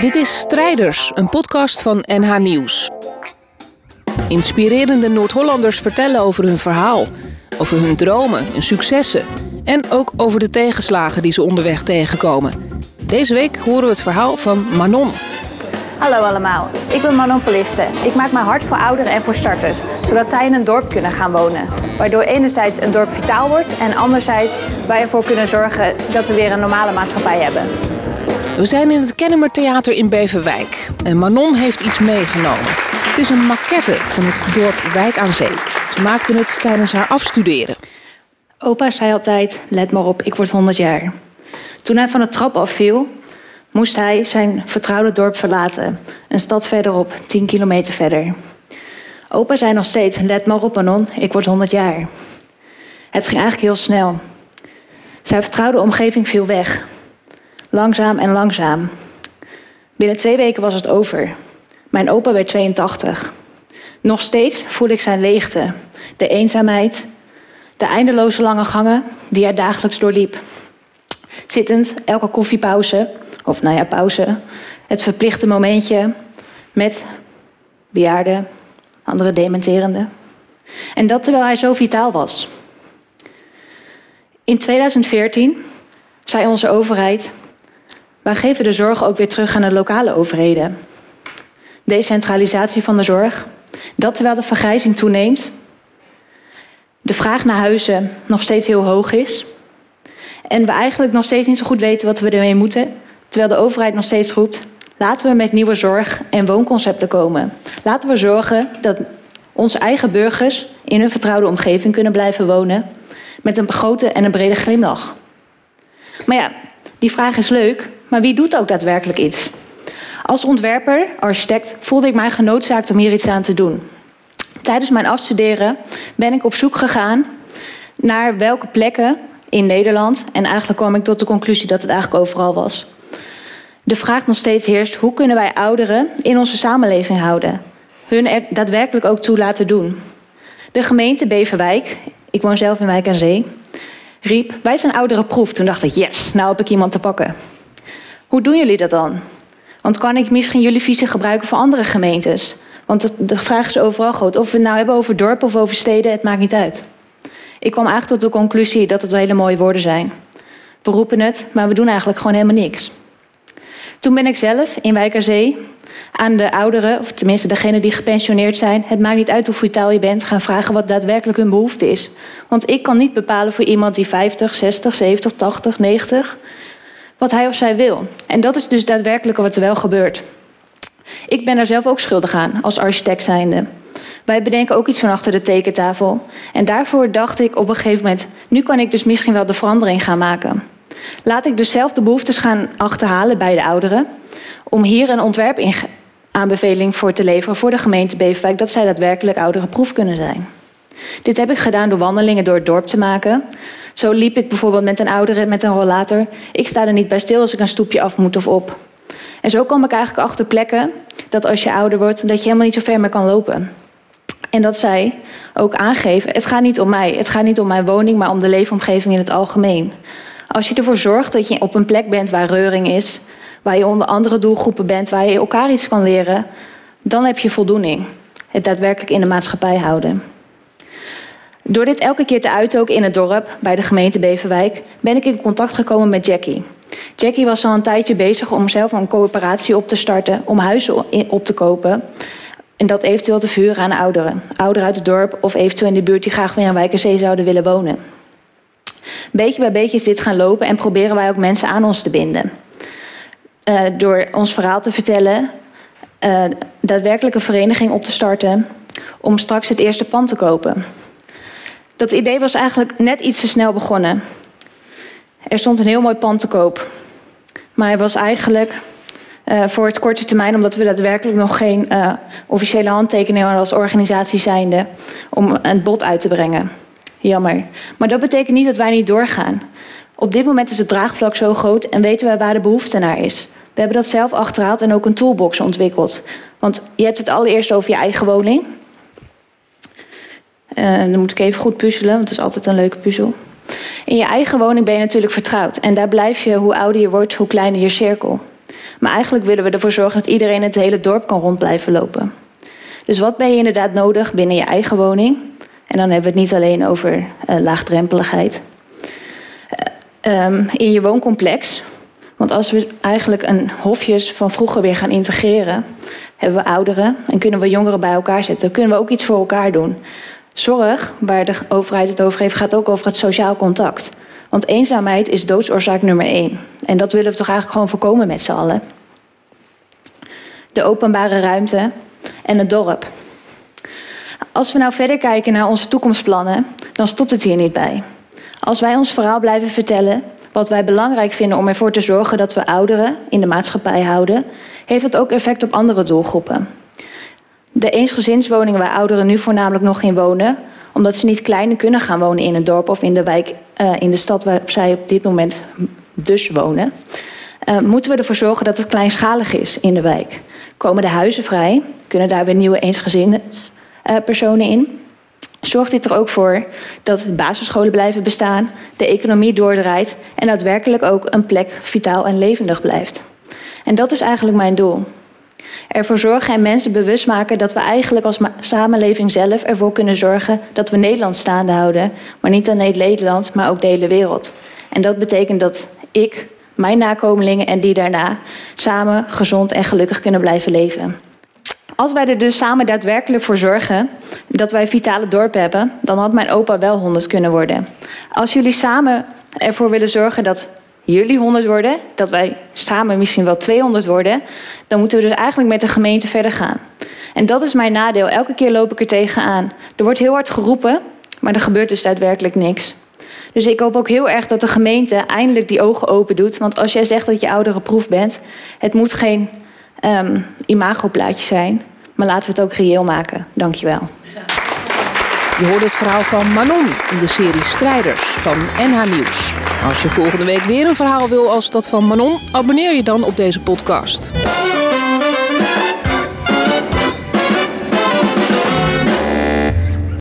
Dit is Strijders, een podcast van NH Nieuws. Inspirerende Noord-Hollanders vertellen over hun verhaal, over hun dromen, hun successen en ook over de tegenslagen die ze onderweg tegenkomen. Deze week horen we het verhaal van Manon. Hallo allemaal, ik ben Manon Poliste. Ik maak me hard voor ouderen en voor starters, zodat zij in een dorp kunnen gaan wonen. Waardoor enerzijds een dorp vitaal wordt en anderzijds wij ervoor kunnen zorgen dat we weer een normale maatschappij hebben. We zijn in het Kennemer Theater in Beverwijk en Manon heeft iets meegenomen. Het is een maquette van het dorp Wijk aan Zee. Ze maakte het tijdens haar afstuderen. Opa zei altijd, let maar op, ik word 100 jaar. Toen hij van de trap afviel, moest hij zijn vertrouwde dorp verlaten. Een stad verderop, 10 kilometer verder. Opa zei nog steeds, let maar op Manon, ik word 100 jaar. Het ging eigenlijk heel snel. Zijn vertrouwde omgeving viel weg. Langzaam en langzaam. Binnen twee weken was het over. Mijn opa werd 82. Nog steeds voel ik zijn leegte, de eenzaamheid, de eindeloze lange gangen die hij dagelijks doorliep. Zittend, elke koffiepauze, of nou ja, pauze, het verplichte momentje met bejaarden, andere dementerende. En dat terwijl hij zo vitaal was. In 2014 zei onze overheid: wij geven de zorg ook weer terug aan de lokale overheden. Decentralisatie van de zorg, dat terwijl de vergrijzing toeneemt, de vraag naar huizen nog steeds heel hoog is en we eigenlijk nog steeds niet zo goed weten wat we ermee moeten, terwijl de overheid nog steeds roept: laten we met nieuwe zorg en woonconcepten komen. Laten we zorgen dat onze eigen burgers in hun vertrouwde omgeving kunnen blijven wonen met een grote en een brede glimlach. Maar ja, die vraag is leuk, maar wie doet ook daadwerkelijk iets? Als ontwerper, architect, voelde ik mij genoodzaakt om hier iets aan te doen. Tijdens mijn afstuderen ben ik op zoek gegaan naar welke plekken in Nederland, en eigenlijk kwam ik tot de conclusie dat het eigenlijk overal was. De vraag nog steeds heerst: hoe kunnen wij ouderen in onze samenleving houden? Hun er daadwerkelijk ook toe laten doen. De gemeente Beverwijk, ik woon zelf in Wijk aan Zee, riep: Wij zijn ouderenproef. Toen dacht ik: Yes, nou heb ik iemand te pakken. Hoe doen jullie dat dan? Want kan ik misschien jullie visie gebruiken voor andere gemeentes? Want de vraag is overal groot. Of we het nou hebben over dorpen of over steden, het maakt niet uit. Ik kwam eigenlijk tot de conclusie dat het hele mooie woorden zijn. We roepen het, maar we doen eigenlijk gewoon helemaal niks. Toen ben ik zelf in Wijkerzee aan de ouderen, of tenminste degenen die gepensioneerd zijn, het maakt niet uit hoe vitaal je bent, gaan vragen wat daadwerkelijk hun behoefte is. Want ik kan niet bepalen voor iemand die 50, 60, 70, 80, 90 wat hij of zij wil. En dat is dus daadwerkelijk wat er wel gebeurt. Ik ben daar zelf ook schuldig aan, als architect zijnde. Wij bedenken ook iets van achter de tekentafel. En daarvoor dacht ik op een gegeven moment... nu kan ik dus misschien wel de verandering gaan maken. Laat ik dus zelf de behoeftes gaan achterhalen bij de ouderen... om hier een ontwerpaanbeveling voor te leveren voor de gemeente Beverwijk... dat zij daadwerkelijk ouderenproef kunnen zijn. Dit heb ik gedaan door wandelingen door het dorp te maken... Zo liep ik bijvoorbeeld met een oudere met een rollator. Ik sta er niet bij stil als ik een stoepje af moet of op. En zo kom ik eigenlijk achter plekken dat als je ouder wordt, dat je helemaal niet zo ver meer kan lopen. En dat zij ook aangeven: het gaat niet om mij, het gaat niet om mijn woning, maar om de leefomgeving in het algemeen. Als je ervoor zorgt dat je op een plek bent waar reuring is, waar je onder andere doelgroepen bent, waar je elkaar iets kan leren, dan heb je voldoening. Het daadwerkelijk in de maatschappij houden. Door dit elke keer te uiten, ook in het dorp, bij de gemeente Beverwijk, ben ik in contact gekomen met Jackie. Jackie was al een tijdje bezig om zelf een coöperatie op te starten, om huizen op te kopen. En dat eventueel te vuren aan ouderen. Ouderen uit het dorp of eventueel in de buurt die graag weer aan Wijkerzee zouden willen wonen. Beetje bij beetje is dit gaan lopen en proberen wij ook mensen aan ons te binden. Uh, door ons verhaal te vertellen, uh, daadwerkelijk een vereniging op te starten om straks het eerste pand te kopen. Dat idee was eigenlijk net iets te snel begonnen. Er stond een heel mooi pand te koop. Maar hij was eigenlijk uh, voor het korte termijn, omdat we daadwerkelijk nog geen uh, officiële handtekening hadden als organisatie zijnde, om een bod uit te brengen. Jammer. Maar dat betekent niet dat wij niet doorgaan. Op dit moment is het draagvlak zo groot en weten we waar de behoefte naar is. We hebben dat zelf achterhaald en ook een toolbox ontwikkeld. Want je hebt het allereerst over je eigen woning. Uh, dan moet ik even goed puzzelen, want het is altijd een leuke puzzel. In je eigen woning ben je natuurlijk vertrouwd. En daar blijf je, hoe ouder je wordt, hoe kleiner je cirkel. Maar eigenlijk willen we ervoor zorgen dat iedereen het hele dorp kan rond blijven lopen. Dus wat ben je inderdaad nodig binnen je eigen woning? En dan hebben we het niet alleen over uh, laagdrempeligheid. Uh, um, in je wooncomplex. Want als we eigenlijk een hofjes van vroeger weer gaan integreren, hebben we ouderen en kunnen we jongeren bij elkaar zetten. Kunnen we ook iets voor elkaar doen. Zorg, waar de overheid het over heeft, gaat ook over het sociaal contact. Want eenzaamheid is doodsoorzaak nummer één. En dat willen we toch eigenlijk gewoon voorkomen met z'n allen. De openbare ruimte en het dorp. Als we nou verder kijken naar onze toekomstplannen, dan stopt het hier niet bij. Als wij ons verhaal blijven vertellen, wat wij belangrijk vinden om ervoor te zorgen dat we ouderen in de maatschappij houden, heeft dat ook effect op andere doelgroepen. De eensgezinswoningen waar ouderen nu voornamelijk nog in wonen, omdat ze niet kleiner kunnen gaan wonen in een dorp of in de wijk, uh, in de stad waar zij op dit moment dus wonen, uh, moeten we ervoor zorgen dat het kleinschalig is in de wijk. Komen de huizen vrij, kunnen daar weer nieuwe eensgezinspersonen uh, in. Zorgt dit er ook voor dat basisscholen blijven bestaan, de economie doordraait en daadwerkelijk ook een plek vitaal en levendig blijft. En dat is eigenlijk mijn doel. Ervoor zorgen en mensen bewust maken dat we eigenlijk als samenleving zelf ervoor kunnen zorgen dat we Nederland staande houden. Maar niet alleen Nederland, maar ook de hele wereld. En dat betekent dat ik, mijn nakomelingen en die daarna samen gezond en gelukkig kunnen blijven leven. Als wij er dus samen daadwerkelijk voor zorgen dat wij vitale dorpen hebben, dan had mijn opa wel 100 kunnen worden. Als jullie samen ervoor willen zorgen dat jullie 100 worden, dat wij samen misschien wel 200 worden, dan moeten we dus eigenlijk met de gemeente verder gaan. En dat is mijn nadeel. Elke keer loop ik er tegenaan. Er wordt heel hard geroepen, maar er gebeurt dus daadwerkelijk niks. Dus ik hoop ook heel erg dat de gemeente eindelijk die ogen open doet. Want als jij zegt dat je oudere proef bent, het moet geen um, imagoplaatje zijn. Maar laten we het ook reëel maken. Dankjewel. Je hoort het verhaal van Manon in de serie Strijders van NH Nieuws. Als je volgende week weer een verhaal wil als dat van Manon, abonneer je dan op deze podcast.